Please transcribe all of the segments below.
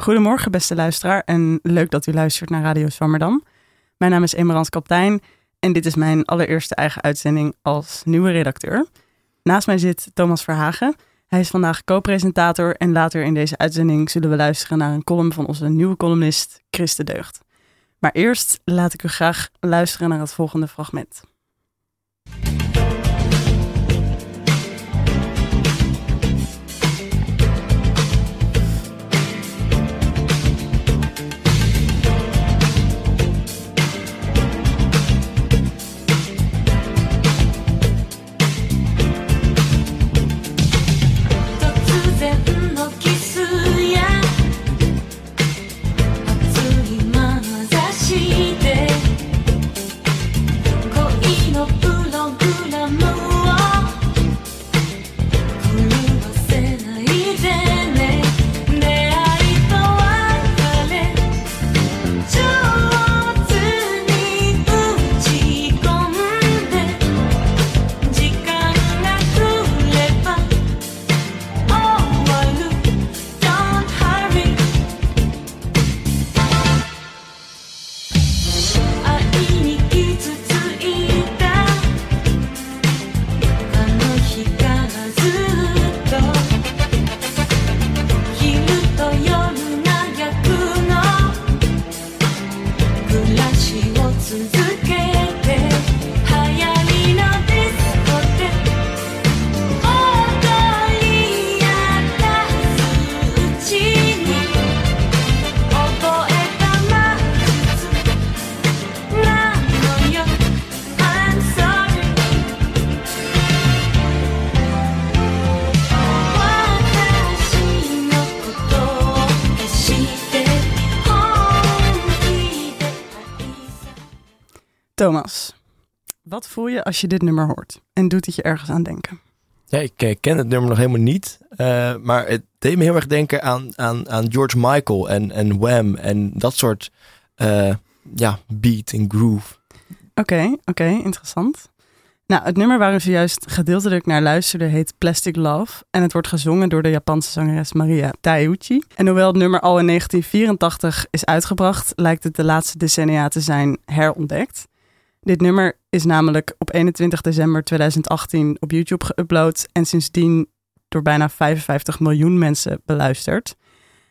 Goedemorgen, beste luisteraar, en leuk dat u luistert naar Radio Swammerdam. Mijn naam is Emerans Kaptein en dit is mijn allereerste eigen uitzending als nieuwe redacteur. Naast mij zit Thomas Verhagen. Hij is vandaag co-presentator en later in deze uitzending zullen we luisteren naar een column van onze nieuwe columnist Chris de Deugd. Maar eerst laat ik u graag luisteren naar het volgende fragment. Als je dit nummer hoort? En doet het je ergens aan denken? Ja, ik ken het nummer nog helemaal niet. Uh, maar het deed me heel erg denken aan, aan, aan George Michael en, en Wham en dat soort uh, ja, beat en groove. Oké, oké, interessant. Nou, het nummer waar we zojuist gedeeltelijk naar luisterden heet Plastic Love. En het wordt gezongen door de Japanse zangeres Maria Taiuchi. En hoewel het nummer al in 1984 is uitgebracht, lijkt het de laatste decennia te zijn herontdekt. Dit nummer is namelijk op 21 december 2018 op YouTube geüpload en sindsdien door bijna 55 miljoen mensen beluisterd.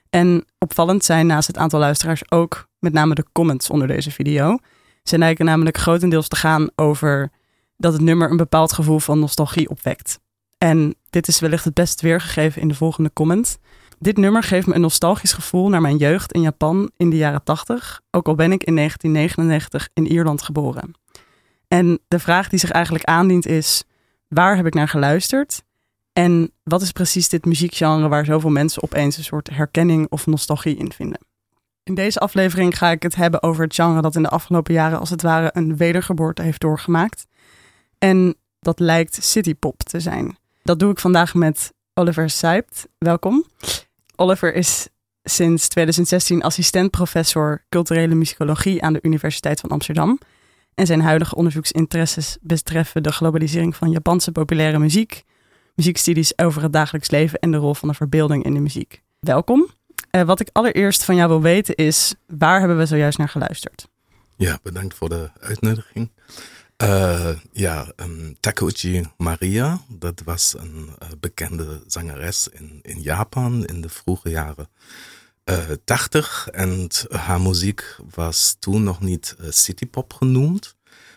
En opvallend zijn naast het aantal luisteraars ook met name de comments onder deze video. Ze lijken namelijk grotendeels te gaan over dat het nummer een bepaald gevoel van nostalgie opwekt. En dit is wellicht het best weergegeven in de volgende comment. Dit nummer geeft me een nostalgisch gevoel naar mijn jeugd in Japan in de jaren 80, ook al ben ik in 1999 in Ierland geboren. En de vraag die zich eigenlijk aandient is: waar heb ik naar geluisterd? En wat is precies dit muziekgenre waar zoveel mensen opeens een soort herkenning of nostalgie in vinden? In deze aflevering ga ik het hebben over het genre dat in de afgelopen jaren als het ware een wedergeboorte heeft doorgemaakt. En dat lijkt citypop te zijn. Dat doe ik vandaag met Oliver Seipt. Welkom. Oliver is sinds 2016 assistent-professor culturele muzikologie aan de Universiteit van Amsterdam. En zijn huidige onderzoeksinteresses betreffen de globalisering van Japanse populaire muziek, muziekstudies over het dagelijks leven en de rol van de verbeelding in de muziek. Welkom. Uh, wat ik allereerst van jou wil weten is, waar hebben we zojuist naar geluisterd? Ja, bedankt voor de uitnodiging. Uh, ja, um, Takeuchi Maria, dat was een uh, bekende zangeres in, in Japan in de vroege jaren uh, 80. En haar muziek was toen nog niet citypop genoemd,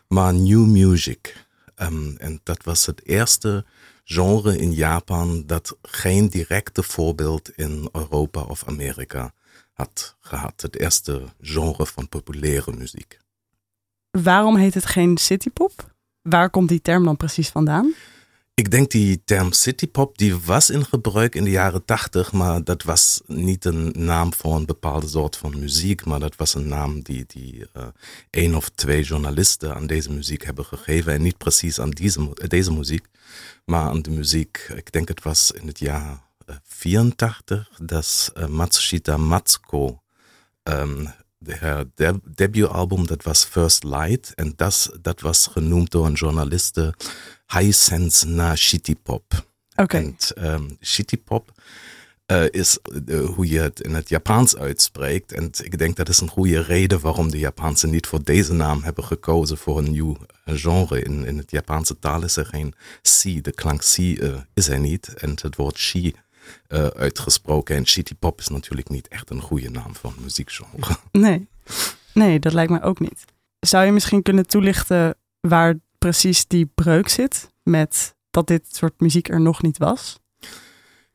maar new music. Um, en dat was het eerste genre in Japan dat geen directe voorbeeld in Europa of Amerika had gehad. Het eerste genre van populaire muziek. Waarom heet het geen citypop? Waar komt die term dan precies vandaan? Ik denk die term citypop, die was in gebruik in de jaren tachtig, maar dat was niet een naam voor een bepaalde soort van muziek, maar dat was een naam die, die uh, één of twee journalisten aan deze muziek hebben gegeven. En niet precies aan deze, deze muziek, maar aan de muziek, ik denk het was in het jaar 84, dat uh, Matsushita Matsuko um, haar de debuutalbum, dat was First Light. En dat, dat was genoemd door een journaliste High Sense na Shitty Pop. Oké. Okay. En um, Shitty Pop uh, is uh, hoe je het in het Japans uitspreekt. En ik denk dat is een goede reden waarom de Japanse niet voor deze naam hebben gekozen voor een nieuw genre. In, in het Japanse taal is er geen si, de klank si is er niet. En het woord shi uitgesproken. En shitty pop is natuurlijk niet echt een goede naam een muziekgenre. Nee. nee, dat lijkt me ook niet. Zou je misschien kunnen toelichten waar precies die breuk zit met dat dit soort muziek er nog niet was?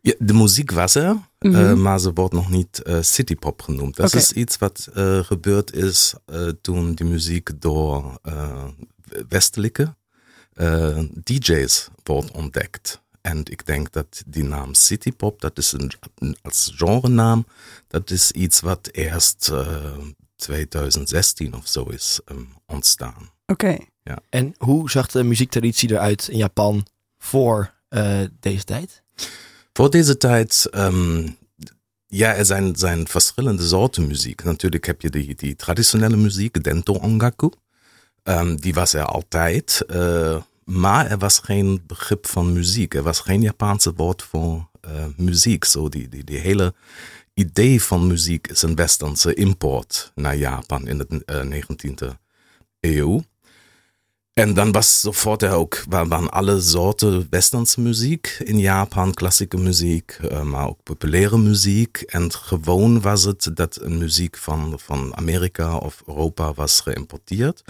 Ja, de muziek was er, mm -hmm. uh, maar ze wordt nog niet uh, citypop genoemd. Dat okay. is iets wat uh, gebeurd is toen die muziek door westelijke DJ's wordt ontdekt. En ik denk dat die naam citypop, dat is een, als genrenaam, dat is iets wat eerst 2016 of zo is um, ontstaan. Oké. Okay. Ja. En hoe zag de muziektraditie eruit in Japan voor uh, deze tijd? Voor deze tijd, um, ja, er zijn, zijn verschillende soorten muziek. Natuurlijk heb je die, die traditionele muziek, Dento Ongaku. Um, die was er altijd. Uh, maar er was geen begrip van muziek. Er was geen Japanse woord voor uh, muziek. Zo die, die, die hele idee van muziek is een westerse import naar Japan in de uh, 19e eeuw. En dan was sofort ook, waren alle soorten westerse muziek in Japan, klassieke muziek, uh, maar ook populaire muziek. En gewoon was het dat muziek van Amerika of Europa was geïmporteerd.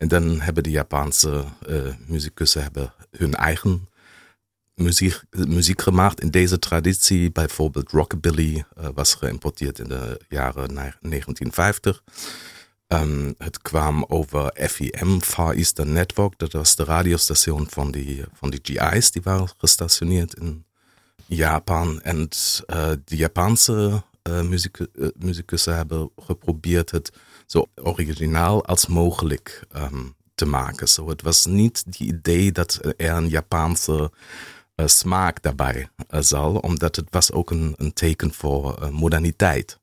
En dan hebben de Japanse uh, muziekussen hebben hun eigen muziek, muziek gemaakt. In deze traditie, bijvoorbeeld rockabilly, uh, was geïmporteerd in de jaren 1950. Um, het kwam over FEM, Far Eastern Network. Dat was de radiostation van die, van die GI's. Die waren gestationeerd in Japan. En uh, de Japanse uh, hebben geprobeerd het zo originaal als mogelijk um, te maken. So, het was niet het idee dat er een Japanse smaak daarbij zal, omdat het was ook een, een teken voor moderniteit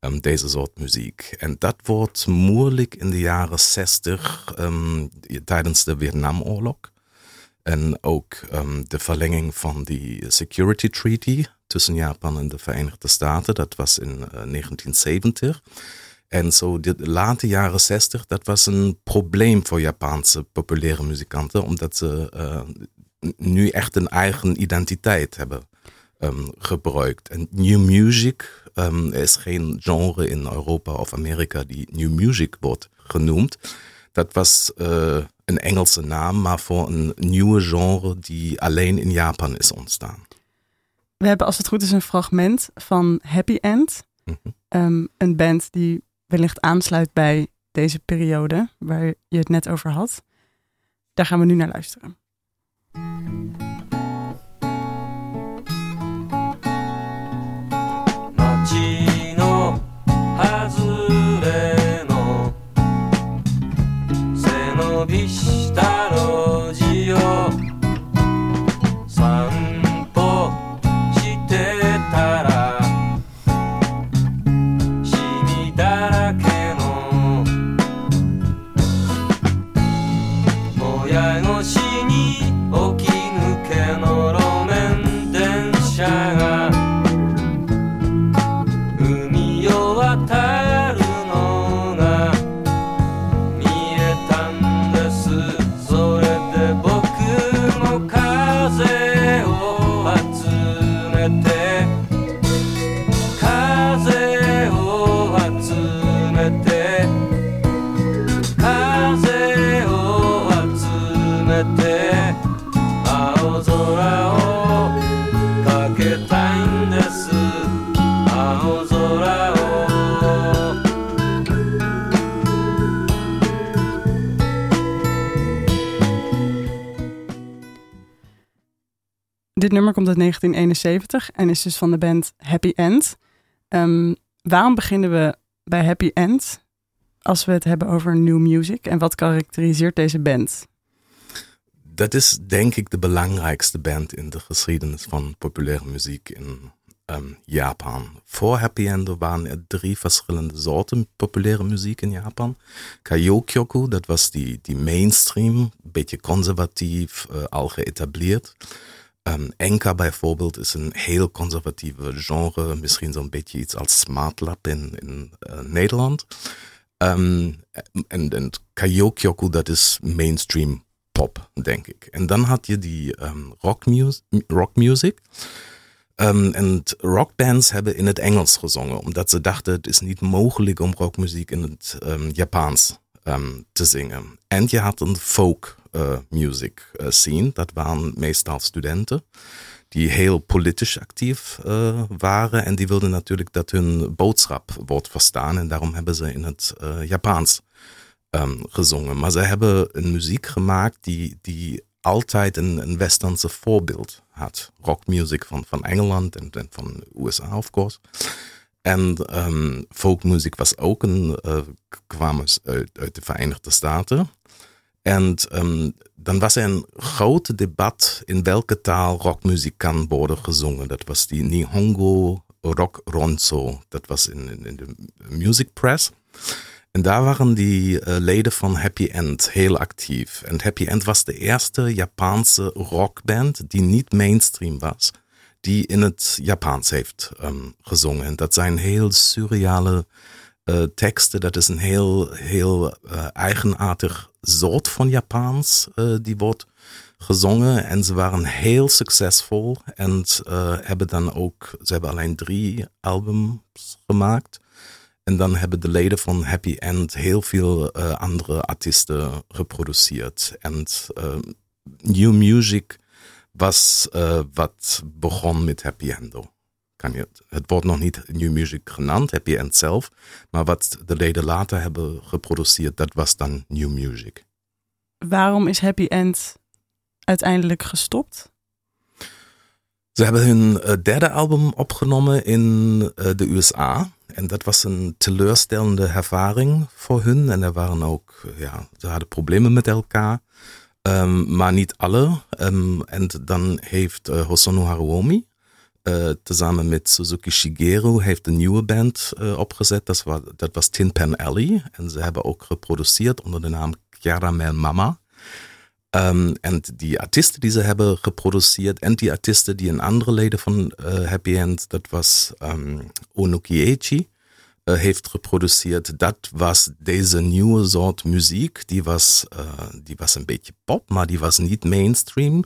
um, deze soort muziek. En dat wordt moeilijk in de jaren 60 um, tijdens de Vietnamoorlog. En ook de verlenging van die Security Treaty tussen Japan en de Verenigde Staten. Dat was in uh, 1970. En zo de late jaren 60, dat was een probleem voor Japanse populaire muzikanten, omdat ze uh, nu echt een eigen identiteit hebben um, gebruikt. En new music um, er is geen genre in Europa of Amerika die new music wordt genoemd. Dat was uh, een Engelse naam, maar voor een nieuwe genre die alleen in Japan is ontstaan. We hebben als het goed is een fragment van Happy End. Mm -hmm. um, een band die wellicht aansluit bij deze periode waar je het net over had. Daar gaan we nu naar luisteren. 1971 en is dus van de band Happy End. Um, waarom beginnen we bij Happy End als we het hebben over new music en wat karakteriseert deze band? Dat is denk ik de belangrijkste band in de geschiedenis van populaire muziek in um, Japan. Voor Happy End waren er drie verschillende soorten populaire muziek in Japan. Kaiokyoku, dat was die, die mainstream, beetje conservatief, uh, al geëtableerd. Um, Enka bijvoorbeeld is een heel conservatieve genre, misschien zo'n beetje iets als Smartlap in, in uh, Nederland. Um, en, en Kayokyoku, dat is mainstream pop, denk ik. En dan had je die um, rock, music, en rockbands hebben in het Engels gezongen, omdat ze dachten het is niet mogelijk om rockmuziek in het Japans te zingen. En je had een folk uh, music uh, scene, dat waren meestal studenten die heel politisch actief uh, waren en die wilden natuurlijk dat hun boodschap wordt verstaan en daarom hebben ze in het Japans gezongen. Maar ze hebben een muziek gemaakt die, die altijd een, een westerse voorbeeld had. Rockmuziek van, van Engeland en, en van USA, of course. En um, folkmuziek was ook een, uh, kwam uit, de Verenigde Staten. En um, dan was er een groot debat in welke taal rockmuziek kan worden gezongen. Dat was die Nihongo Rock Ronzo. Dat was in, in de Music Press. En daar waren die uh, leden van Happy End heel actief. En Happy End was de eerste Japanse rockband die niet mainstream was, die in het Japans heeft um, gezongen. En dat zijn heel surreale uh, teksten. Dat is een heel, heel uh, eigenaardig soort van Japans die wordt gezongen. En ze waren heel succesvol. En hebben dan ook, ze hebben alleen drie albums gemaakt. En dan hebben de leden van Happy End heel veel uh, andere artiesten geproduceerd. En uh, new music was uh, wat begon met Happy End. Kan je, het wordt nog niet new music genaamd, Happy End zelf. Maar wat de leden later hebben geproduceerd, dat was dan new music. Waarom is Happy End uiteindelijk gestopt? Ze hebben hun derde album opgenomen in de USA. En dat was een teleurstellende ervaring voor hun. En er waren ook, ja, ze hadden problemen met elkaar. Um, maar niet alle. Um, en dan heeft uh, Hosono Haruomi, uh, tezamen met Suzuki Shigeru, heeft een nieuwe band uh, opgezet. Dat was, dat Tin Pan Alley. En ze hebben ook geproduceerd onder de naam Caramel Mama. Um, en die artiesten die ze hebben geproduceerd en die artiesten die een andere leden van uh, Happy End, dat was um, Onokiechi, uh, heeft geproduceerd. Dat was deze nieuwe soort muziek. Die was, die was een beetje pop, maar die was niet mainstream.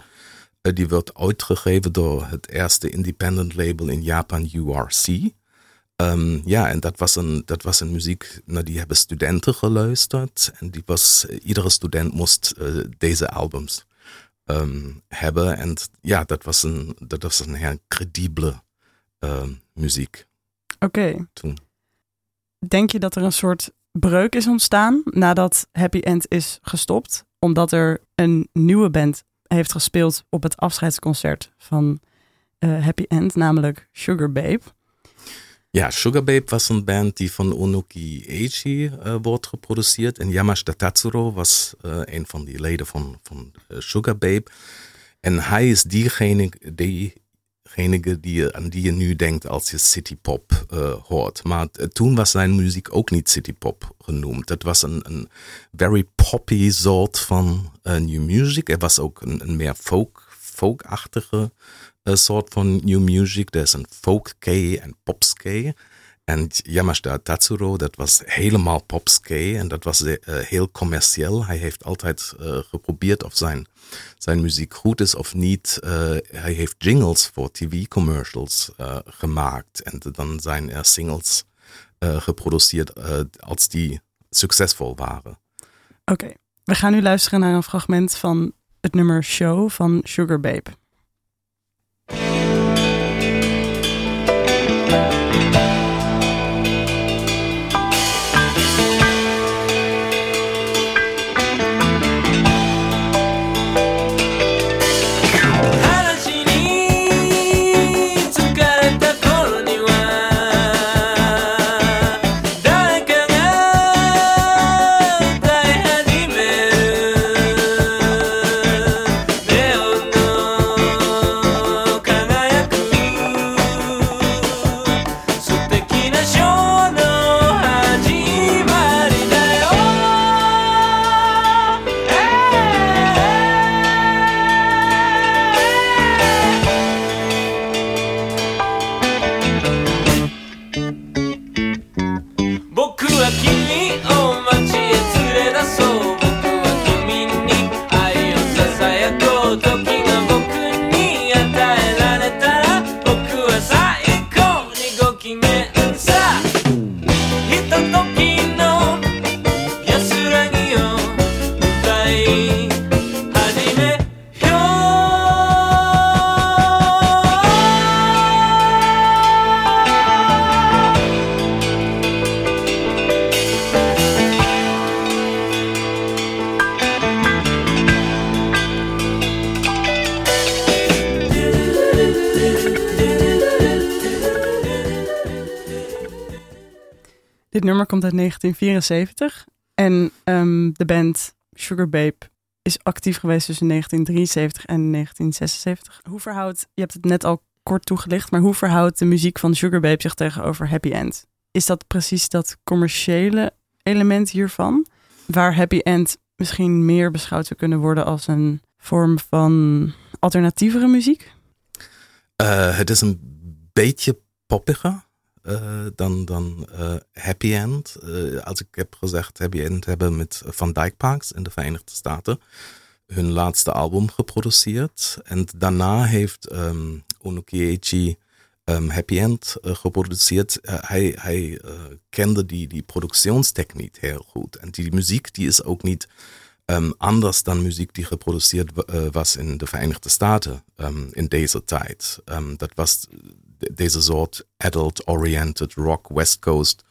Die werd uitgegeven door het eerste independent label in Japan, URC. Um, ja, en dat was, een, dat was een muziek, naar die hebben studenten geluisterd. En die was, iedere student moest uh, deze albums um, hebben. En ja, dat was een, dat was een heel credibele uh, muziek. Oké. Okay. Denk je dat er een soort breuk is ontstaan nadat Happy End is gestopt? Omdat er een nieuwe band heeft gespeeld op het afscheidsconcert van uh, Happy End, namelijk Sugar Babe. Ja, Sugar Babe was een band die van Onuki Eiji uh, wordt geproduceerd. En Yamashita Tatsuro was uh, een van die leden van, van Sugar Babe. En hij is diegene, diegene die, aan die je nu denkt als je citypop hoort. Maar toen was zijn muziek ook niet citypop genoemd. Het was een, very poppy soort van new music. Er was ook een, meer folk, folkachtige een soort van new music. Er is een folk-kei en popskei. En Yamashita Tatsuro, dat was helemaal popskei en dat was uh, heel commercieel. Hij heeft altijd uh, geprobeerd of zijn, zijn muziek goed is of niet. Hij heeft jingles voor tv-commercials gemaakt en dan zijn er singles geproduceerd als die succesvol waren. Oké, we gaan nu luisteren naar een fragment van het nummer Show van Sugar Babe. Komt uit 1974 en ehm, de band Sugar Babe is actief geweest tussen 1973 en 1976. Hoe verhoudt, je hebt het net al kort toegelicht, maar hoe verhoudt de muziek van Sugar Babe zich tegenover Happy End? Is dat precies dat commerciële element hiervan? Waar Happy End misschien meer beschouwd zou kunnen worden als een vorm van alternatievere muziek? Uh, het is een beetje poppiger dan, dan uh, Happy End. als ik heb gezegd, Happy End hebben met Van Dyke Parks in de Verenigde Staten hun laatste album geproduceerd. En daarna heeft um, Happy End geproduceerd. Hij kende die, die productionstechniek heel goed. En die muziek die is ook niet um, anders dan muziek die geproduceerd was in de Verenigde Staten in deze tijd. dat was deze soort adult-oriented rock, West Coast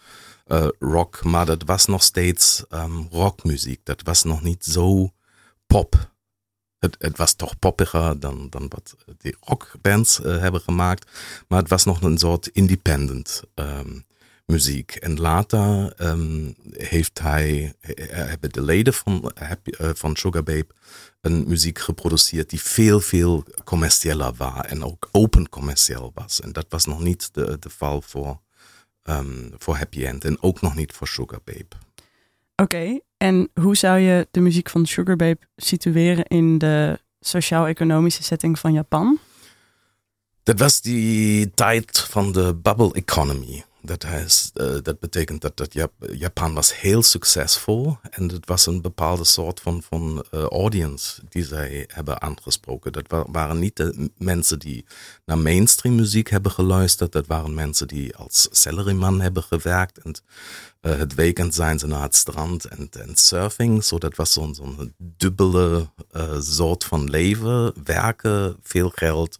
rock, maar dat was nog steeds rockmuziek. Dat was nog niet zo pop het, was toch poppiger dan, dan wat die rockbands uh, hebben gemaakt. Maar het was nog een soort independent um, muziek. En later um, heeft hij, hebben de leden van, uh, van Sugar Babe een muziek geproduceerd die veel, veel commerciëler was. En ook open commercieel was. En dat was nog niet de, de val voor, um, voor Happy End. En ook nog niet voor Sugar Babe. Oké, en hoe zou je de muziek van Sugar Babe situeren in de sociaal-economische setting van Japan? Dat was die tijd van de bubble economy. Dat, uh, dat betekent dat, dat Japan was heel succesvol en het was een bepaalde soort van, uh, audience die zij hebben aangesproken. Dat waren niet de mensen die naar mainstream muziek hebben geluisterd, dat waren mensen die als salaryman hebben gewerkt en uh, het weekend zijn ze naar het strand en, en surfing. Zo, dat was zo'n dubbele soort van leven, werken, veel geld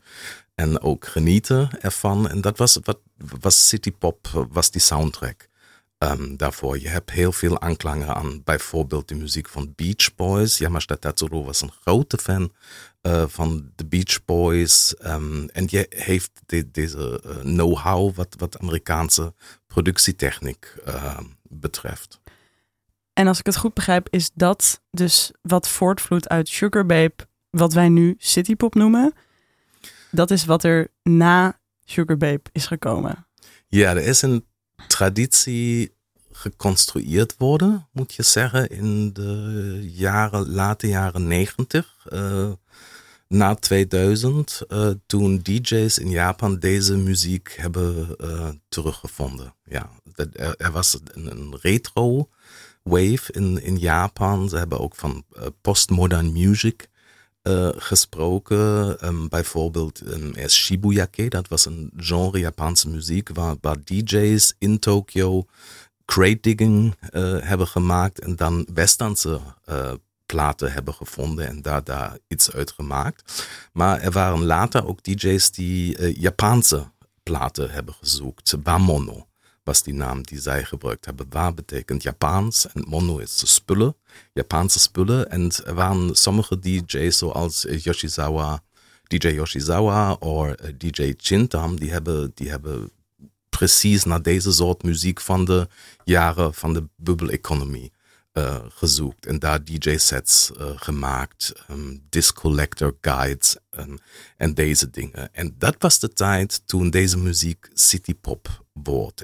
en ook genieten ervan. En dat was wat was City Pop, was die soundtrack um, daarvoor. Je hebt heel veel aanklangen aan bijvoorbeeld de muziek van Beach Boys. Yamashita Tatsuro was een grote fan uh, van de Beach Boys. Um, en je heeft de, deze uh, know-how wat, wat Amerikaanse productietechniek uh, betreft. En als ik het goed begrijp, is dat dus wat voortvloeit uit Sugar Babe, wat wij nu Citypop noemen dat is wat er na Sugar Babe is gekomen. Ja, er is een traditie geconstrueerd worden, moet je zeggen, in de jaren, late jaren negentig. Uh, na 2000, uh, toen DJ's in Japan deze muziek hebben uh, teruggevonden. Ja, er, er was een, een, retro wave in, in Japan. Ze hebben ook van postmodern music uh, gesproken. Um, bijvoorbeeld um, eerst Shibuyake, dat was een genre Japanse muziek waar, DJ's in Tokyo crate digging uh, hebben gemaakt en dan westernse uh, platen hebben gevonden en daar, daar iets uit gemaakt. Maar er waren later ook DJ's die Japanse platen hebben gezocht, Bamono was die naam die zij gebruikt hebben. Waar betekent Japans en mono is spullen, Japanse spullen. En er waren sommige DJ's zoals Yoshizawa, DJ Yoshizawa of eh, DJ Chintam, die hebben, die hebben precies naar deze soort muziek van de jaren van de bubble-economie uh, gezocht en daar DJ-sets gemaakt, um, disc collector guides en deze dingen. En dat was de tijd toen deze muziek citypop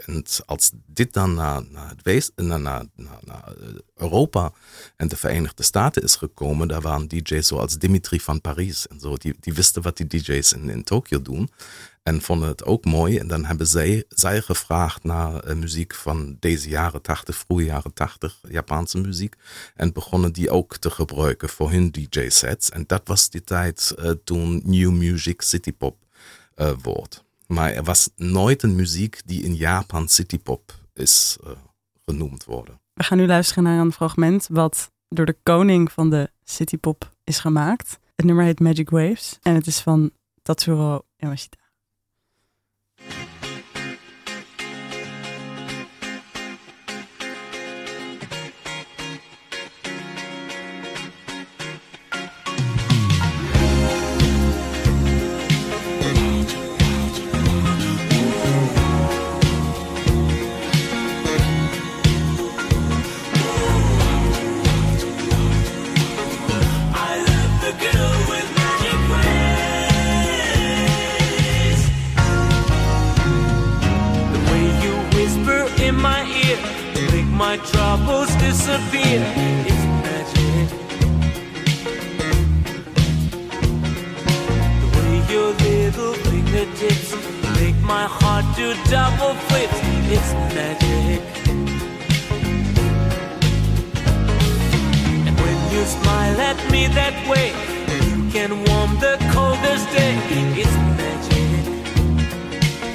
En als dit dan naar, naar, het naar, naar, naar, Europa en de Verenigde Staten is gekomen, daar waren DJ's zoals Dimitri van Paris en zo, die, die wisten wat die DJ's in, in Tokio doen. En vonden het ook mooi. En dan hebben zij, zij gevraagd naar uh, muziek van deze jaren 80, vroege jaren 80, Japanse muziek. En begonnen die ook te gebruiken voor hun DJ-sets. En dat was die tijd uh, toen New Music Citypop uh, wordt. Maar er was nooit een muziek die in Japan Citypop is genoemd worden. We gaan nu luisteren naar een fragment wat door de koning van de Citypop is gemaakt. Het nummer heet Magic Waves en het is van Tatsuro Yamashita. At me that way, you can warm the coldest day. It's magic.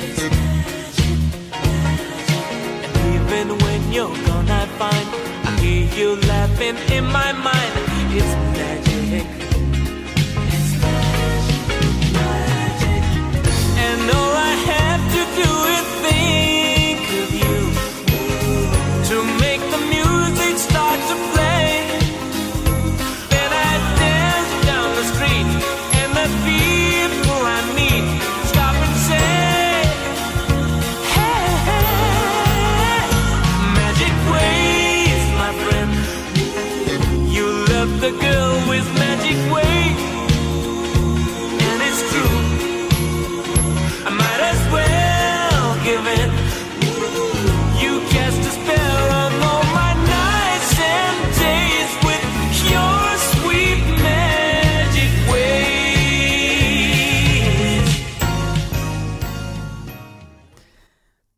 It's magic, magic. And even when you're gone, I find I hear you laughing in my mind. It's magic.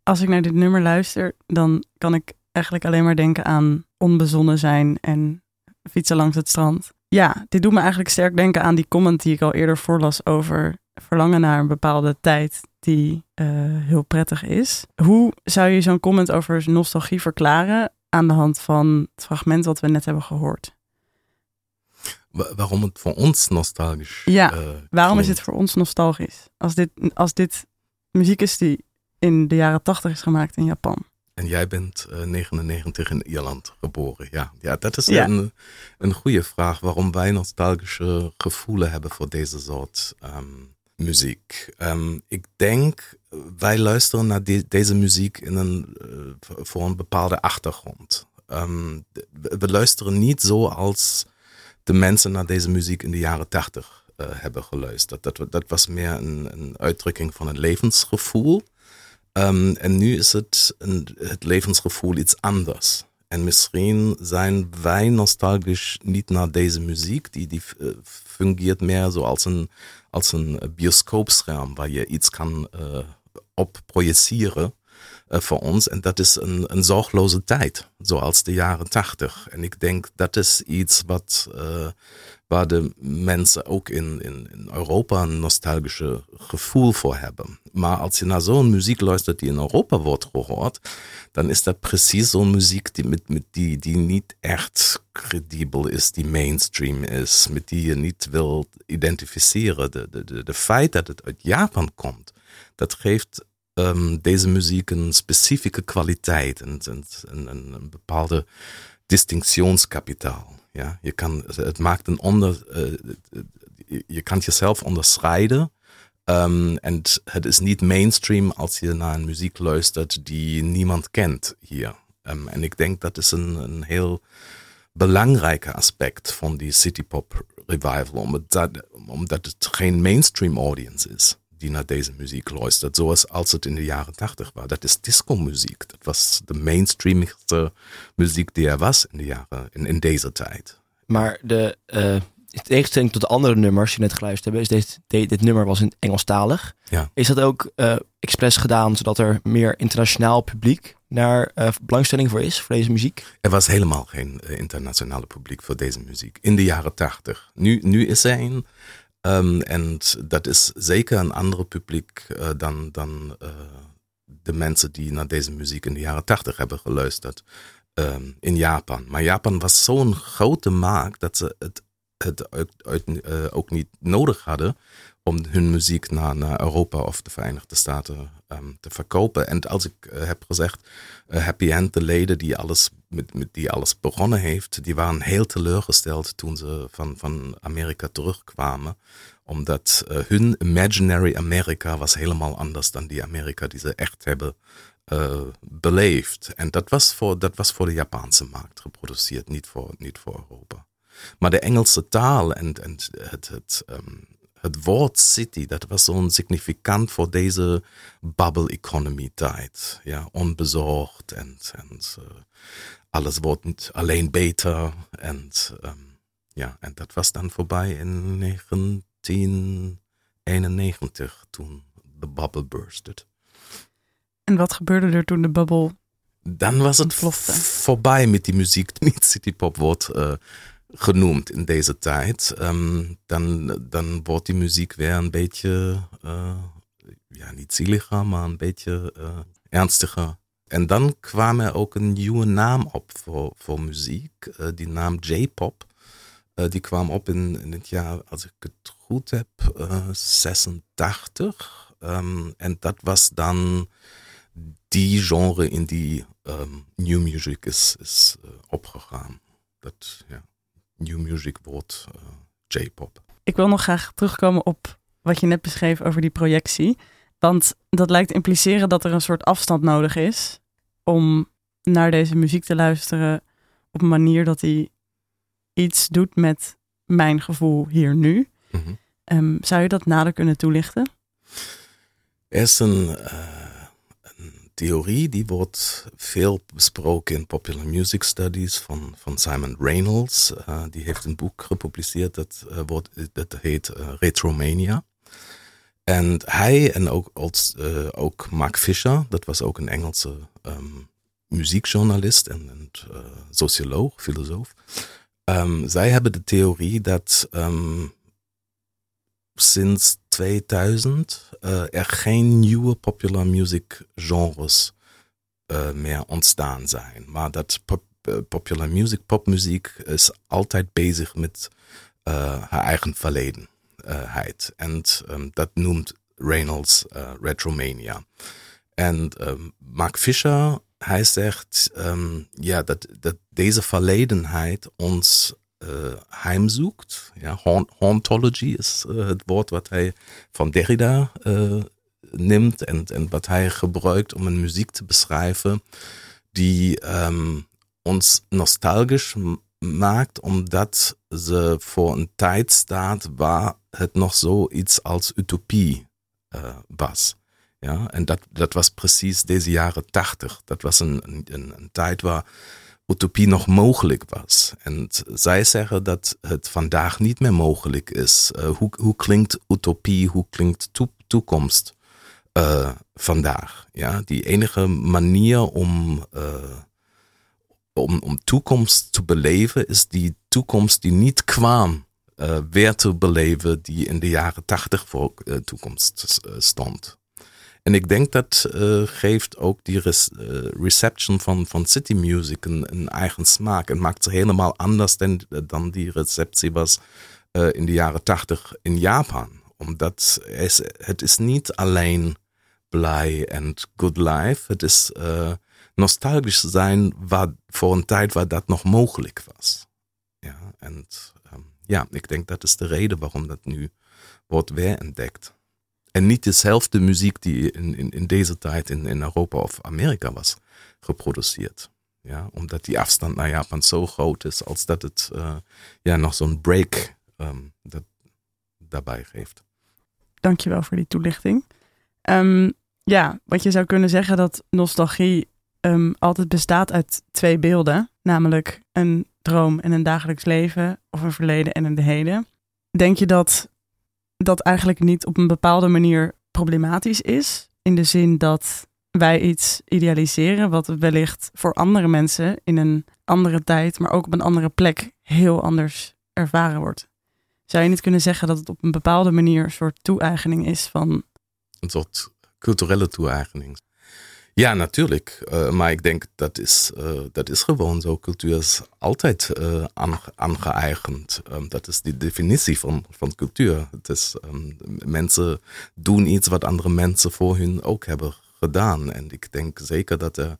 Als ik naar dit nummer luister, dan kan ik eigenlijk alleen maar denken aan onbezonnen zijn en fietsen langs het strand. Ja, dit doet me eigenlijk sterk denken aan die comment die ik al eerder voorlas over verlangen naar een bepaalde tijd die eh, heel prettig is. Hoe zou je zo'n comment over nostalgie verklaren aan de hand van het fragment wat we net hebben gehoord? Wa- Waarom het voor ons nostalgisch Ja, eh, Waarom is het voor ons nostalgisch? Als dit, als dit muziek is die in de jaren tachtig is gemaakt in Japan. En jij bent eh, 99 in Ierland geboren. Ja, ja dat is Ja. Een, een goede vraag waarom wij nostalgische gevoelens hebben voor deze soort ehm, muziek. Ehm, ik denk, wij luisteren naar deze muziek in een, eh, voor- een bepaalde achtergrond. Ehm, we luisteren niet zo als de mensen naar deze muziek in de jaren 80 eh, hebben geluisterd. Dat, dat was meer een, een uitdrukking van een levensgevoel. En nu is het, een, het levensgevoel iets anders. En misschien zijn wij nostalgisch niet naar deze muziek. Die, die eh, fungeert meer zo als een, als een bioscoopscherm waar je iets kan eh, op projeceren eh, voor ons. En dat is een, een zorgloze tijd, zoals de jaren tachtig. En ik denk dat is iets wat, eh, waar de mensen ook in, in, in Europa een nostalgische gevoel voor hebben. Maar als je naar zo'n muziek luistert die in Europa wordt gehoord, dan is dat precies zo'n muziek die, met, die, die niet echt credibel is, die mainstream is, met die je niet wil identificeren. De, de, de, feit dat het uit Japan komt, dat geeft um, deze muziek een specifieke kwaliteit en, en, en, en een bepaalde distinctionskapitaal. Ja, je kan, het maakt een onder, uh, je kan jezelf onderscheiden. Um, en het is niet mainstream als je naar een muziek luistert die niemand kent hier. Um, en ik denk dat is een, een heel belangrijke aspect van die citypop revival, omdat, omdat het geen mainstream audience is die naar deze muziek luistert, zoals als het in de jaren tachtig was. Dat is disco-muziek. Dat was de mainstreamigste muziek die er was in, de jaren, in, in deze tijd. Maar de, uh, in tegenstelling tot de andere nummers die net geluisterd hebben, is dit, dit, dit nummer was in Engelstalig. Ja. Is dat ook uh, expres gedaan zodat er meer internationaal publiek naar uh, belangstelling voor is, voor deze muziek? Er was helemaal geen internationale publiek voor deze muziek in de jaren tachtig. Nu, nu is er een. Um, en dat is zeker een ander publiek uh, dan, dan uh, de mensen die naar deze muziek in de jaren tachtig hebben geluisterd um, in Japan. Maar Japan was zo'n grote markt dat ze het, het uh, ook niet nodig hadden om hun muziek naar, Europa of de Verenigde Staten um, te verkopen. En als ik heb gezegd, Happy End, de leden die alles, met, die alles begonnen heeft, die waren heel teleurgesteld toen ze van, van Amerika terugkwamen. Omdat uh, hun imaginary Amerika was helemaal anders dan die Amerika die ze echt hebben beleefd. En dat was, voor, dat was voor de Japanse markt geproduceerd, niet voor, niet voor Europa. Maar de Engelse taal en, en het, het, um, het woord city, dat was zo'n significant voor deze bubble economy tijd. Ja, onbezorgd en, en uh, alles wordt niet alleen beter. En, um, ja, en dat was dan voorbij in 1991 toen de bubble bursted. En wat gebeurde er toen de bubbel Dan was het voorbij met die muziek die niet citypop wordt eh, genoemd in deze tijd. Ehm, dan, dan wordt die muziek weer een beetje, eh, ja niet zieliger, maar een beetje eh, ernstiger. En dan kwam er ook een nieuwe naam op voor, voor muziek. Eh, die naam J-pop. Die kwam op in, in het jaar, als ik het goed heb, eh, 86. Ehm, en dat was dan die genre in die ehm, new music is, is opgegaan. Dat, ja, new music wordt eh, J-pop. Ik wil nog graag terugkomen op wat je net beschreef over die projectie. Want dat lijkt impliceren dat er een soort afstand nodig is om naar deze muziek te luisteren op een manier dat hij iets doet met mijn gevoel hier nu. Mhm. Ehm, zou je dat nader kunnen toelichten? Er is een, eh, een theorie die wordt veel besproken in popular music studies van, van Simon Reynolds. Eh, die heeft een boek gepubliceerd dat, eh, wordt, dat heet eh, Retromania. En hij en ook, ook Mark Fisher, dat was ook een Engelse ehm, muziekjournalist en, en socioloog, filosoof. Ehm, zij hebben de theorie dat ehm, sinds 2000 eh, er geen nieuwe popular music genres eh, meer ontstaan zijn. Maar dat pop, eh, popular music, popmuziek is altijd bezig met haar eigen verledenheid. en ehm, dat noemt Reynolds Retromania. En ehm, Mark Fisher, hij zegt ehm, ja, dat, dat deze verledenheid ons eh, heimzoekt. Ja, Haunt- hauntology is eh, het woord wat hij van Derrida eh, neemt en, en wat hij gebruikt om een muziek te beschrijven die ehm, ons nostalgisch m- maakt omdat ze voor een tijd staat waar het nog zoiets als utopie eh, was. Ja, en dat, dat was precies deze jaren tachtig. Dat was een, een, een, een tijd waar utopie nog mogelijk was. En zij zeggen dat het vandaag niet meer mogelijk is. Eh, hoe, hoe klinkt utopie, hoe klinkt toe- toekomst eh, vandaag? Ja, die enige manier om, eh, om, om toekomst te beleven is die toekomst die niet kwam weer te beleven die in de jaren tachtig voor toekomst stond. En ik denk dat eh, geeft ook die eh, reception van, van city music een, eigen smaak. En maakt ze helemaal anders dan, dan die receptie was eh, in de jaren tachtig in Japan. Omdat es, het is niet alleen blij en good life. Het is nostalgisch zijn waar, voor een tijd waar dat nog mogelijk was. Ja, en ehm, ja, ik denk dat is de reden waarom dat nu wordt weer ontdekt. En niet dezelfde muziek die in, in, in deze tijd in, in Europa of Amerika was geproduceerd. Ja, omdat die afstand naar Japan zo groot is, als dat het eh, ja, nog zo'n break ehm, dat, daarbij geeft. Dankjewel voor die toelichting. Ehm, ja, wat je zou kunnen zeggen dat nostalgie ehm, altijd bestaat uit twee beelden. Namelijk een droom en een dagelijks leven of een verleden en een heden. Denk je dat dat eigenlijk niet op een bepaalde manier problematisch is? In de zin dat wij iets idealiseren wat wellicht voor andere mensen in een andere tijd, maar ook op een andere plek heel anders ervaren wordt. Zou je niet kunnen zeggen dat het op een bepaalde manier een soort toe-eigening is van Een soort culturele toe-eigening. Ja, natuurlijk. Eh, maar ik denk dat is, eh, dat is gewoon zo. Cultuur is altijd aange- aangeëigend. Ehm, dat is de definitie van, van cultuur. Het is, ehm, mensen doen iets wat andere mensen voor hun ook hebben gedaan. En ik denk zeker dat er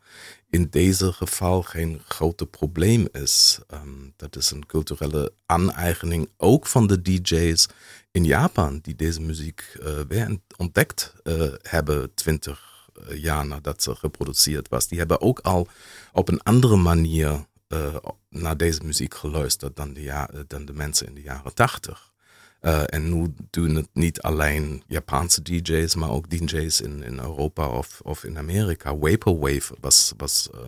in deze geval geen grote probleem is. Ehm, dat is een culturele aaneigening ook van de DJ's in Japan die deze muziek weer ontdekt eh, hebben twintig jaar nadat ze geproduceerd was. Die hebben ook al op een andere manier eh, naar deze muziek geluisterd dan de, ja- dan de mensen in de jaren tachtig. Eh, en nu doen het niet alleen Japanse DJ's, maar ook DJ's in, in Europa of, of in Amerika. Vaporwave was, was eh,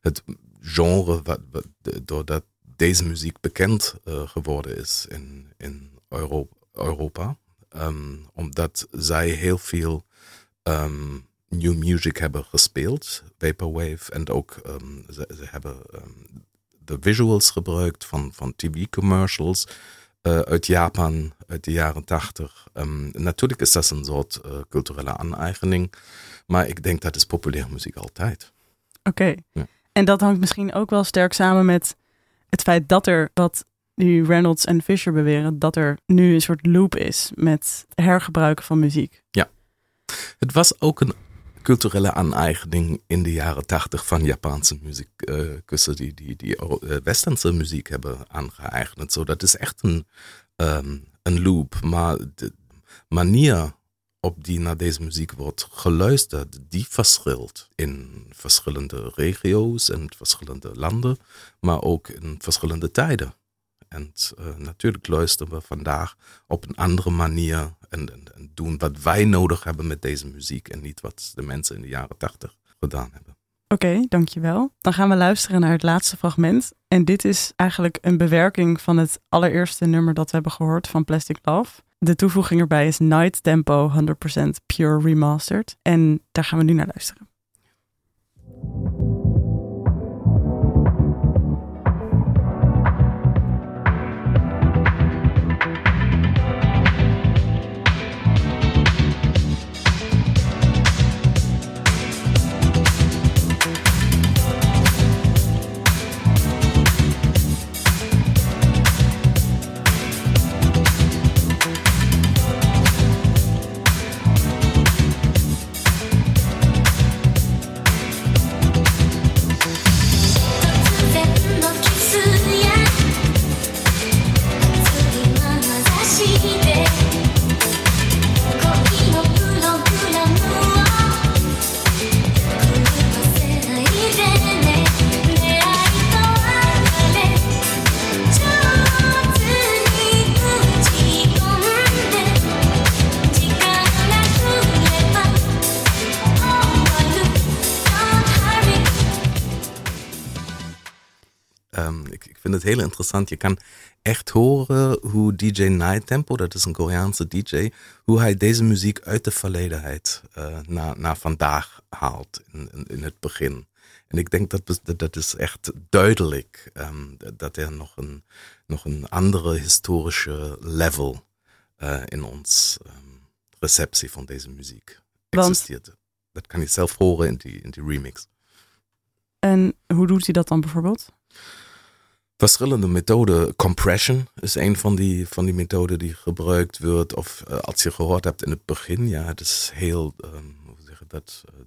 het genre wat, wat, doordat deze muziek bekend eh, geworden is in, in Euro- Europa. Ehm, omdat zij heel veel ehm, new music hebben gespeeld, Vaporwave. En ook ehm, ze, ze hebben ehm, de visuals gebruikt van, van TV-commercials uh, uit Japan uit de jaren tachtig. Um, natuurlijk is dat een soort uh, culturele aaneigening, maar ik denk dat is populaire muziek altijd. Oké, ja. en dat hangt misschien ook wel sterk samen met het feit dat er, wat nu Reynolds en Fisher beweren, dat er nu een soort loop is met hergebruiken van muziek. Ja, het was ook een culturele aaneigening in de jaren tachtig van Japanse muziek, uh, die, die, die westerse muziek hebben aangeëigend. Zo, dat is echt een, um, een loop. Maar de manier op die naar deze muziek wordt geluisterd, die verschilt in verschillende regio's en verschillende landen, maar ook in verschillende tijden. En uh, natuurlijk luisteren we vandaag op een andere manier en, en, en, doen wat wij nodig hebben met deze muziek en niet wat de mensen in de jaren tachtig gedaan hebben. Oké, dankjewel. Dan gaan we luisteren naar het laatste fragment. En dit is eigenlijk een bewerking van het allereerste nummer dat we hebben gehoord van Plastic Love. De toevoeging erbij is Night Tempo 100% Pure Remastered. En daar gaan we nu naar luisteren. Heel interessant. Je kan echt horen hoe DJ Night Tempo, dat is een Koreaanse DJ, hoe hij deze muziek uit de verledenheid uh, naar, naar vandaag haalt in, in, in, het begin. En ik denk dat dat, is echt duidelijk um, dat er nog een, nog een andere historische level uh, in ons um, receptie van deze muziek existeert. Want... Dat kan je zelf horen in die, in die remix. En hoe doet hij dat dan bijvoorbeeld? Verschillende methoden. Compression is een van die, van die methoden die gebruikt wordt. Of uh, als je gehoord hebt in het begin, ja, het is heel, um, hoe zeg je dat, uh,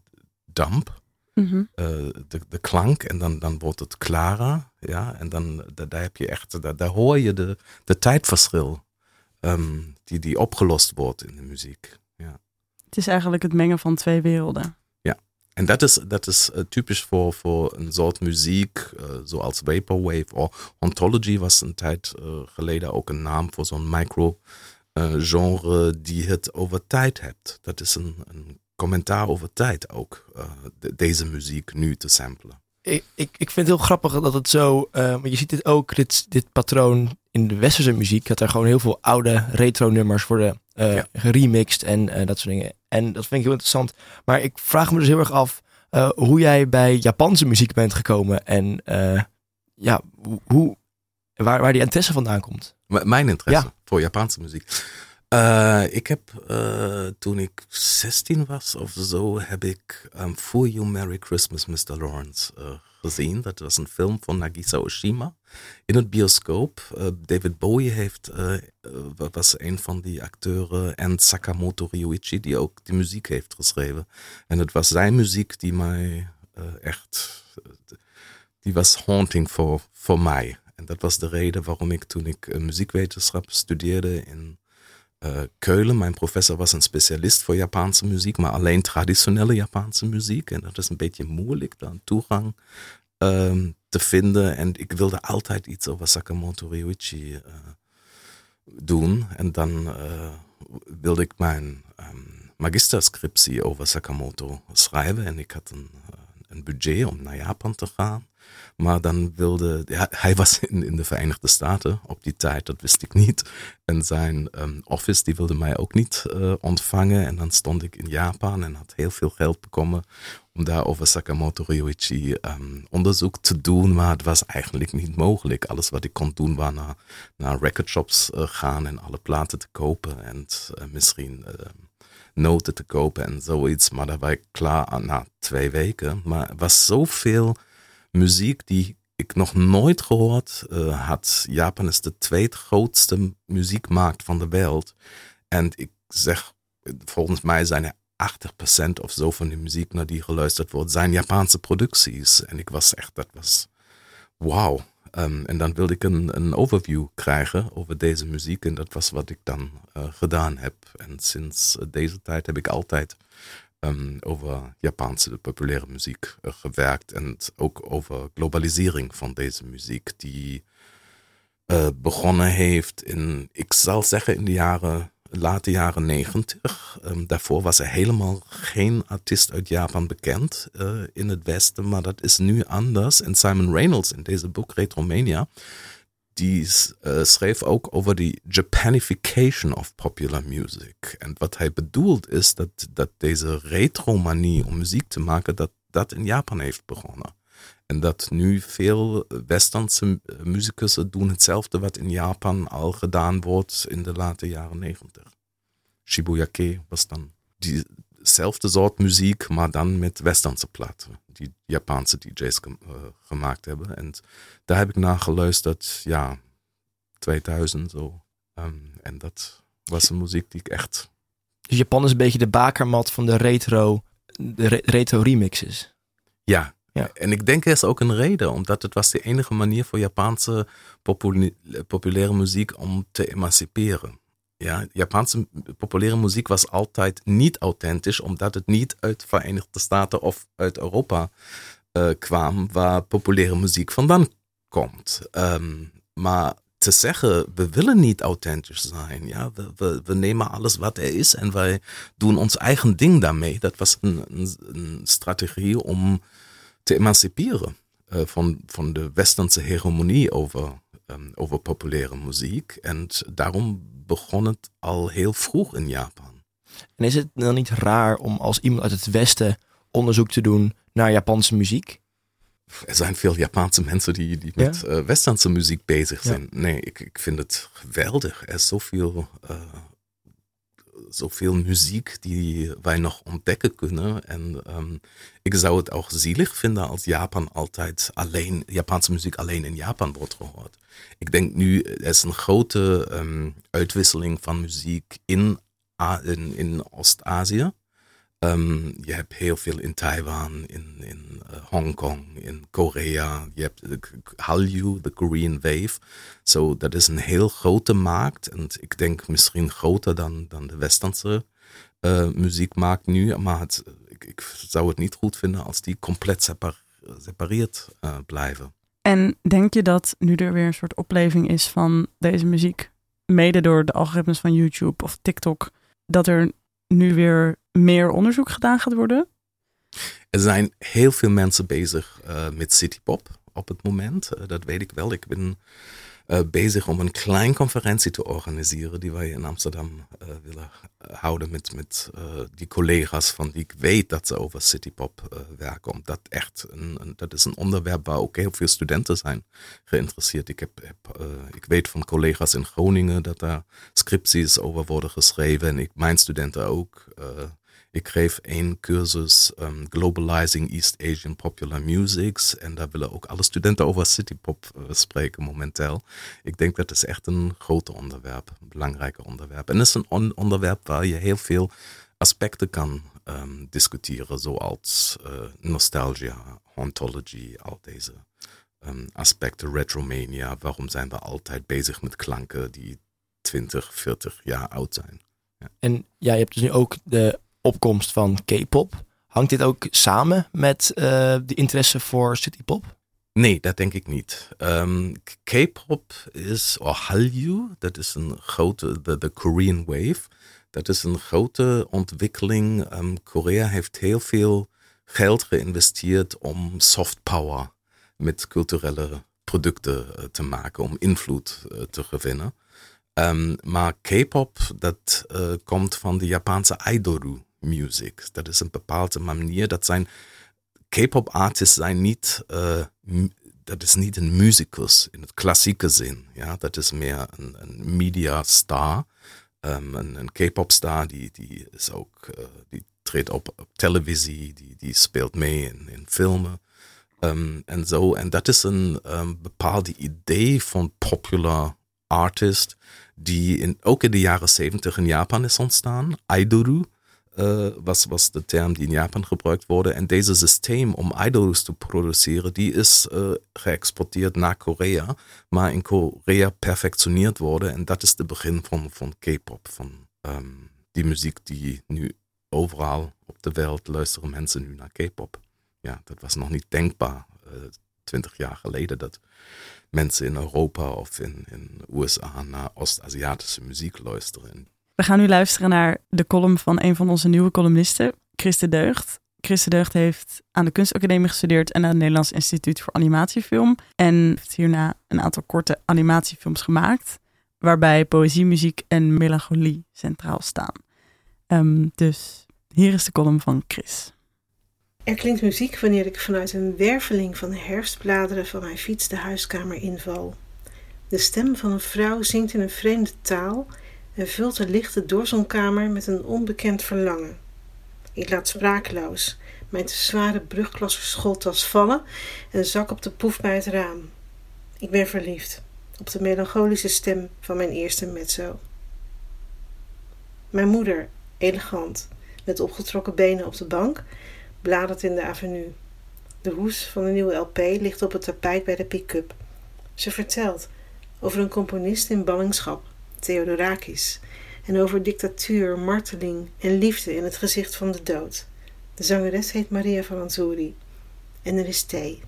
damp. Mm -hmm. uh, de, de klank en dan, dan wordt het klarer. Ja, en dan da, daar heb je echt, daar, daar hoor je de, de tijdverschil um, die, die opgelost wordt in de muziek. Ja. Het is eigenlijk het mengen van twee werelden. En dat is, dat is uh, typisch voor, voor een soort muziek, uh, zoals Vaporwave of Ontology was een tijd uh, geleden ook een naam voor zo'n micro-genre die het over tijd hebt. Dat is een, een commentaar over tijd ook, de, deze muziek nu te samplen. Ik, ik, ik vind het heel grappig dat het zo, maar je ziet dit ook, dit, dit patroon in de westerse muziek, dat er gewoon heel veel oude retro nummers worden ja. geremixed en dat soort dingen. En dat vind ik heel interessant. Maar ik vraag me dus heel erg af uh, hoe jij bij Japanse muziek bent gekomen. En uh, ja, hoe, waar, waar die interesse vandaan komt. M mijn interesse ja. voor Japanse muziek. Uh, ik heb toen ik 16 was of zo, heb ik um, For You Merry Christmas, Mr. Lawrence gezien. Dat was een film van Nagisa Oshima in het bioscoop. Uh, David Bowie heeft, uh, was een van die acteuren en Sakamoto Ryuichi die ook die muziek heeft geschreven. En het was zijn muziek die mij echt, die was haunting voor, voor mij. En dat was de reden waarom ik toen ik muziekwetenschap studeerde in Keulen. Mijn professor was een specialist voor Japanse muziek, maar alleen traditionele Japanse muziek. En dat is een beetje moeilijk, dan toegang um, te vinden. En ik wilde altijd iets over Sakamoto Ryuichi uh, doen. En dan uh, wilde ik mijn um, magisterscriptie over Sakamoto schrijven. En ik had een budget om naar Japan te gaan. Maar dan wilde, hij was in, in de Verenigde Staten op die tijd, dat wist ik niet. En zijn um, office, die wilde mij ook niet uh, ontvangen. En dan stond ik in Japan en had heel veel geld bekomen om daar over Sakamoto Ryoichi um, onderzoek te doen. Maar het was eigenlijk niet mogelijk. Alles wat ik kon doen, was naar, naar recordshops uh, gaan en alle platen te kopen. En uh, misschien noten te kopen en zoiets. Maar daar was ik klaar na twee weken. Maar er was zoveel muziek die ik nog nooit gehoord uh, had. Japan is de tweede muziekmarkt van de wereld. En ik zeg, volgens mij zijn er 80% of zo van de muziek naar die geluisterd wordt, zijn Japanse producties. En ik was echt, dat was wauw. Um, en dan wilde ik een, een, overview krijgen over deze muziek. En dat was wat ik dan uh, gedaan heb. En sinds deze tijd heb ik altijd um, over Japanse populaire muziek gewerkt. En ook over globalisering van deze muziek. Die uh, begonnen heeft in, ik zal zeggen, in de jaren late jaren negentig. Um, daarvoor was er helemaal geen artiest uit Japan bekend uh, in het Westen, maar dat is nu anders. En Simon Reynolds in deze boek Retromania, die uh, schreef ook over die Japanification of popular music. En wat hij bedoelt is dat, dat deze retromanie om muziek te maken, dat dat in Japan heeft begonnen. En dat nu veel Westerse muzikus doen hetzelfde wat in Japan al gedaan wordt in de late jaren negentig. Shibuyake was dan diezelfde soort muziek, maar dan met Westerse platen. Die Japanse DJ's ge uh, gemaakt hebben. En daar heb ik naar geluisterd, ja, 2000 zo. Um, en dat was een muziek die ik echt... Dus Japan is een beetje de bakermat van de retro, de re retro remixes. Ja, ja. En ik denk er is ook een reden, omdat het was de enige manier voor Japanse populaire muziek om te emanciperen. Ja, Japanse populaire muziek was altijd niet authentisch, omdat het niet uit de Verenigde Staten of uit Europa uh, kwam, waar populaire muziek vandaan komt. Um, maar te zeggen, we willen niet authentisch zijn. Ja? We, we, nemen alles wat er is en wij doen ons eigen ding daarmee. Dat was een, strategie om te emanciperen uh, van, van de westerse hegemonie over, um, over populaire muziek. En daarom begon het al heel vroeg in Japan. En is het dan niet raar om als iemand uit het Westen onderzoek te doen naar Japanse muziek? Er zijn veel Japanse mensen die, die met ja? uh, Westerse muziek bezig zijn. Ja. Nee, ik, ik vind het geweldig. Er is zoveel uh, zoveel muziek die wij nog ontdekken kunnen. En um, ik zou het ook zielig vinden als Japan altijd alleen, Japanse muziek alleen in Japan wordt gehoord. Ik denk nu, er is een grote um, uitwisseling van muziek in, in, in Oost-Azië. Um, je hebt heel veel in Taiwan, in, in uh, Hongkong, in Korea. Je hebt de Hallyu, de Korean Wave. So, dat is een heel grote markt. En ik denk misschien groter dan, dan de westerse uh, muziekmarkt nu. Maar het, ik, zou het niet goed vinden als die compleet separ separeerd uh, blijven. En denk je dat nu er weer een soort opleving is van deze muziek, mede door de algoritmes van YouTube of TikTok, dat er nu weer meer onderzoek gedaan gaat worden? Er zijn heel veel mensen bezig uh, met citypop op het moment. Uh, dat weet ik wel. Ik ben uh, bezig om een klein conferentie te organiseren die wij in Amsterdam willen houden met, met die collega's van die ik weet dat ze over citypop werken. Omdat echt een, een, dat is een onderwerp waar ook heel veel studenten zijn geïnteresseerd. Ik, heb ik weet van collega's in Groningen dat daar scripties over worden geschreven en ik, mijn studenten ook. Ik geef één cursus um, Globalizing East Asian Popular Musics. En daar willen ook alle studenten over citypop uh, spreken momenteel. Ik denk dat is echt een groot onderwerp, een belangrijk onderwerp. En het is een on onderwerp waar je heel veel aspecten kan um, discussiëren, zoals uh, nostalgia, hauntology, al deze um, aspecten, retromania. Waarom zijn we altijd bezig met klanken die 20, 40 jaar oud zijn? Ja. En ja, je hebt dus nu ook de opkomst van K-pop. Hangt dit ook samen met uh, de interesse voor citypop? Nee, dat denk ik niet. Um, K-pop is, of Hallyu, dat is een grote, de, Korean Wave. Dat is een grote ontwikkeling. Um, Korea heeft heel veel geld geïnvesteerd om soft power met culturele producten eh, te maken om invloed eh, te gewinnen. Um, maar K-pop, dat komt van de Japanse Aidoru music. Dat is een bepaalde manier. Dat zijn K-pop artists zijn niet, uh, dat is niet een musicus in het klassieke zin. Ja, dat is meer een, media star. Um, een, K-pop star die, die is ook, uh, die treedt op televisie, die, die speelt mee in, in filmen. Um, en zo. En dat is een um, bepaalde idee van popular artist die in, ook in de jaren 70 in Japan is ontstaan. Aidoru was, was de term die in Japan gebruikt wordt. En deze systeem om idolus te produceren, die is uh, geëxporteerd naar Korea, maar in Korea perfectioneerd worden. En dat is het begin van, van K-pop, van um, die muziek die nu overal op de wereld luisteren mensen nu naar K-pop. Ja, dat was nog niet denkbaar uh, twintig jaar geleden dat mensen in Europa of in, in USA naar Oost-Aziatische muziek luisteren. We gaan nu luisteren naar de column van een van onze nieuwe columnisten, Christe Deugd. Christe Deugd heeft aan de Kunstacademie gestudeerd en aan het Nederlands Instituut voor Animatiefilm. En heeft hierna een aantal korte animatiefilms gemaakt, waarbij poëzie, muziek en melancholie centraal staan. Um, dus hier is de column van Chris. Er klinkt muziek wanneer ik vanuit een werveling van herfstbladeren van mijn fiets de huiskamer inval. De stem van een vrouw zingt in een vreemde taal en vult de lichte doorzonkamer met een onbekend verlangen. Ik laat sprakeloos mijn te zware brugklasse schooltas vallen en zak op de poef bij het raam. Ik ben verliefd op de melancholische stem van mijn eerste mezzo. Mijn moeder, elegant, met opgetrokken benen op de bank, bladert in de avenue. De hoes van de nieuwe LP ligt op het tapijt bij de pick-up. Ze vertelt over een componist in ballingschap, Theodorakis, en over dictatuur, marteling en liefde in het gezicht van de dood. De zangeres heet Maria Faranzuri en er is thee.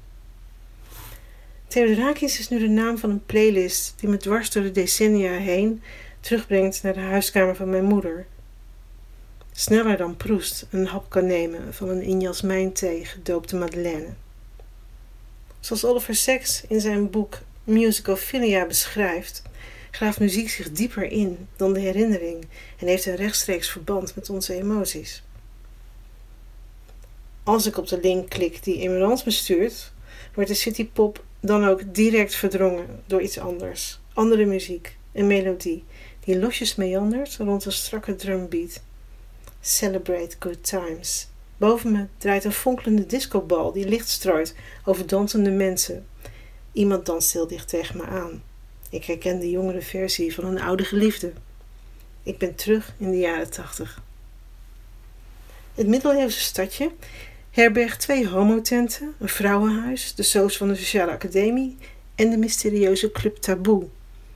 Theodorakis is nu de naam van een playlist die me dwars door de decennia heen terugbrengt naar de huiskamer van mijn moeder, sneller dan Proest een hap kan nemen van een in jasmijnthee gedoopte madeleine. Zoals Oliver Sacks in zijn boek Musicophilia beschrijft, graaft muziek zich dieper in dan de herinnering en heeft een rechtstreeks verband met onze emoties. Als ik op de link klik die Emerans bestuurt, wordt de citypop dan ook direct verdrongen door iets anders. Andere muziek, een melodie, die losjes meandert rond een strakke drumbeat Celebrate Good Times. Boven me draait een fonkelende discobal die licht strooit over dansende mensen. Iemand danst heel dicht tegen me aan. Ik herken de jongere versie van een oude geliefde. Ik ben terug in de jaren tachtig. Het middeleeuwse stadje herbergt twee homotenten, een vrouwenhuis, de soos van de Sociale Academie en de mysterieuze Club Taboe,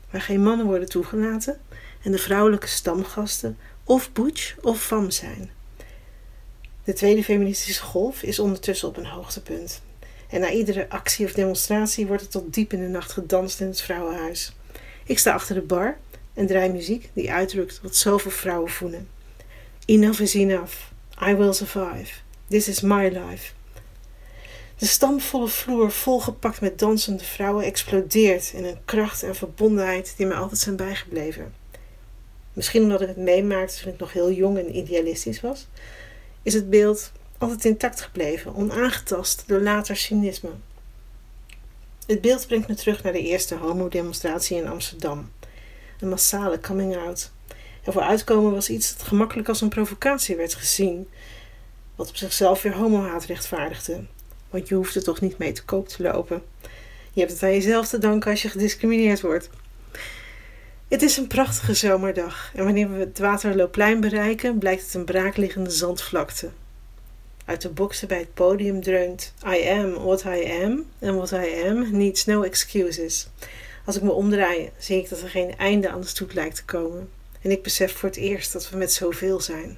waar geen mannen worden toegelaten en de vrouwelijke stamgasten of butch of fam zijn. De tweede feministische golf is ondertussen op een hoogtepunt. En na iedere actie of demonstratie wordt er tot diep in de nacht gedanst in het vrouwenhuis. Ik sta achter de bar en draai muziek die uitdrukt wat zoveel vrouwen voelen. Enough is enough. I will survive. This is my life. De stamvolle vloer, volgepakt met dansende vrouwen, explodeert in een kracht en verbondenheid die mij altijd zijn bijgebleven. Misschien omdat ik het meemaakte toen ik nog heel jong en idealistisch was, is het beeld altijd intact gebleven, onaangetast door later cynisme. Het beeld brengt me terug naar de eerste homodemonstratie in Amsterdam. Een massale coming-out. Ervoor uitkomen was iets dat gemakkelijk als een provocatie werd gezien, wat op zichzelf weer homohaat rechtvaardigde. Want je hoeft er toch niet mee te koop te lopen. Je hebt het aan jezelf te danken als je gediscrimineerd wordt. Het is een prachtige zomerdag en wanneer we het Waterloopplein bereiken, blijkt het een braakliggende zandvlakte. Uit de boksen bij het podium dreunt I am what I am and what I am needs no excuses. Als ik me omdraai, zie ik dat er geen einde aan de stoet lijkt te komen. En ik besef voor het eerst dat we met zoveel zijn.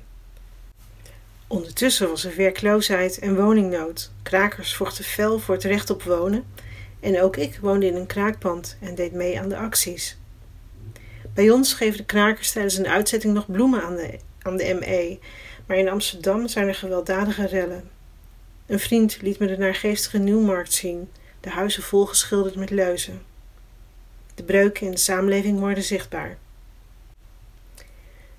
Ondertussen was er werkloosheid en woningnood. Krakers vochten fel voor het recht op wonen. En ook ik woonde in een kraakpand en deed mee aan de acties. Bij ons geven de krakers tijdens een uitzetting nog bloemen aan de, aan de ME, maar in Amsterdam zijn er gewelddadige rellen. Een vriend liet me de naargeestige Nieuwmarkt zien, de huizen volgeschilderd met leuzen. De breuken in de samenleving worden zichtbaar.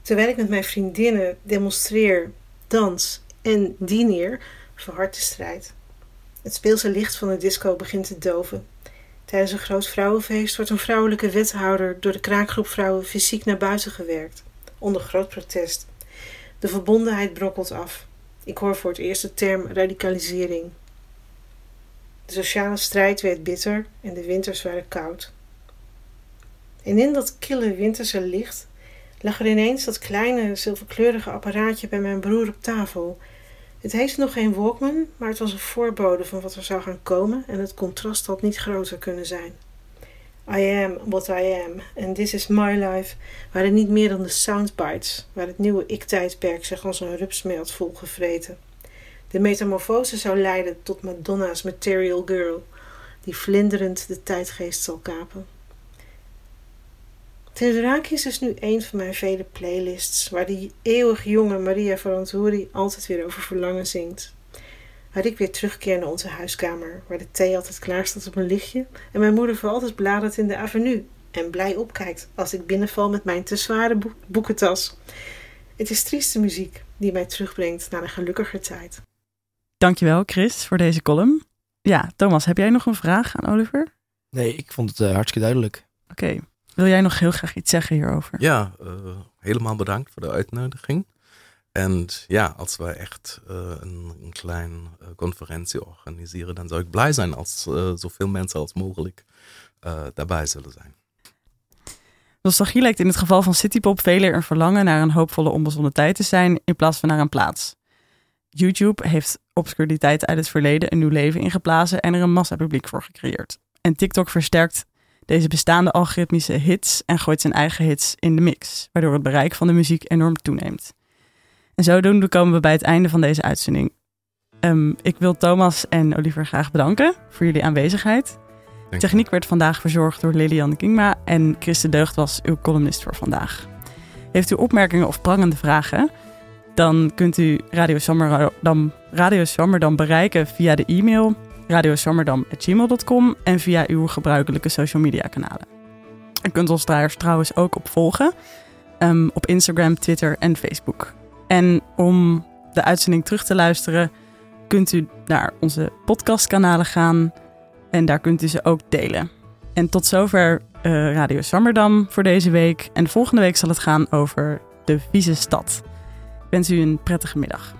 Terwijl ik met mijn vriendinnen demonstreer, dans en dineer, verhardt de strijd. Het speelse licht van de disco begint te doven. Tijdens een groot vrouwenfeest wordt een vrouwelijke wethouder door de kraakgroep vrouwen fysiek naar buiten gewerkt, onder groot protest. De verbondenheid brokkelt af. Ik hoor voor het eerst de term radicalisering. De sociale strijd werd bitter en de winters waren koud. En in dat kille winterse licht lag er ineens dat kleine zilverkleurige apparaatje bij mijn broer op tafel. Het heette nog geen Walkman, maar het was een voorbode van wat er zou gaan komen en het contrast had niet groter kunnen zijn. I am what I am and this is my life waren niet meer dan de soundbites waar het nieuwe ik-tijdperk zich als een rups mee had volgevreten. De metamorfose zou leiden tot Madonna's Material Girl, die vlinderend de tijdgeest zal kapen. Theodorakis is nu een van mijn vele playlists waar die eeuwig jonge Maria Farantouri altijd weer over verlangen zingt. Waar ik weer terugkeer naar onze huiskamer, waar de thee altijd klaar staat op een lichtje en mijn moeder voor altijd bladert in de avenue en blij opkijkt als ik binnenval met mijn te zware boekentas. Het is trieste muziek die mij terugbrengt naar een gelukkiger tijd. Dankjewel Chris voor deze column. Ja, Thomas, heb jij nog een vraag aan Oliver? Nee, ik vond het uh, hartstikke duidelijk. Oké, wil jij nog heel graag iets zeggen hierover? Ja, uh, helemaal bedankt voor de uitnodiging. En ja, als wij echt uh, een, kleine uh, conferentie organiseren, dan zou ik blij zijn als zoveel mensen als mogelijk daarbij zullen zijn. Nostalgie lijkt in het geval van Citypop velen een verlangen naar een hoopvolle onbezonnen tijd te zijn in plaats van naar een plaats. YouTube heeft obscuriteit uit het verleden een nieuw leven ingeblazen en er een massapubliek voor gecreëerd. En TikTok versterkt deze bestaande algoritmische hits en gooit zijn eigen hits in de mix, waardoor het bereik van de muziek enorm toeneemt. En zodoende komen we bij het einde van deze uitzending. Um, ik wil Thomas en Oliver graag bedanken voor jullie aanwezigheid. De techniek werd vandaag verzorgd door Lilian Kingma en Christen Deugd was uw columnist voor vandaag. Heeft u opmerkingen of prangende vragen? Dan kunt u Radio Swammerdam, Radio Swammerdam bereiken via de e-mail radioswammerdam.gmail.com en via uw gebruikelijke social media kanalen. U kunt ons daar trouwens ook op volgen um, op Instagram, Twitter en Facebook. En om de uitzending terug te luisteren, kunt u naar onze podcastkanalen gaan en daar kunt u ze ook delen. En tot zover uh, Radio Swammerdam voor deze week. En volgende week zal het gaan over de vieze stad. Ik wens u een prettige middag.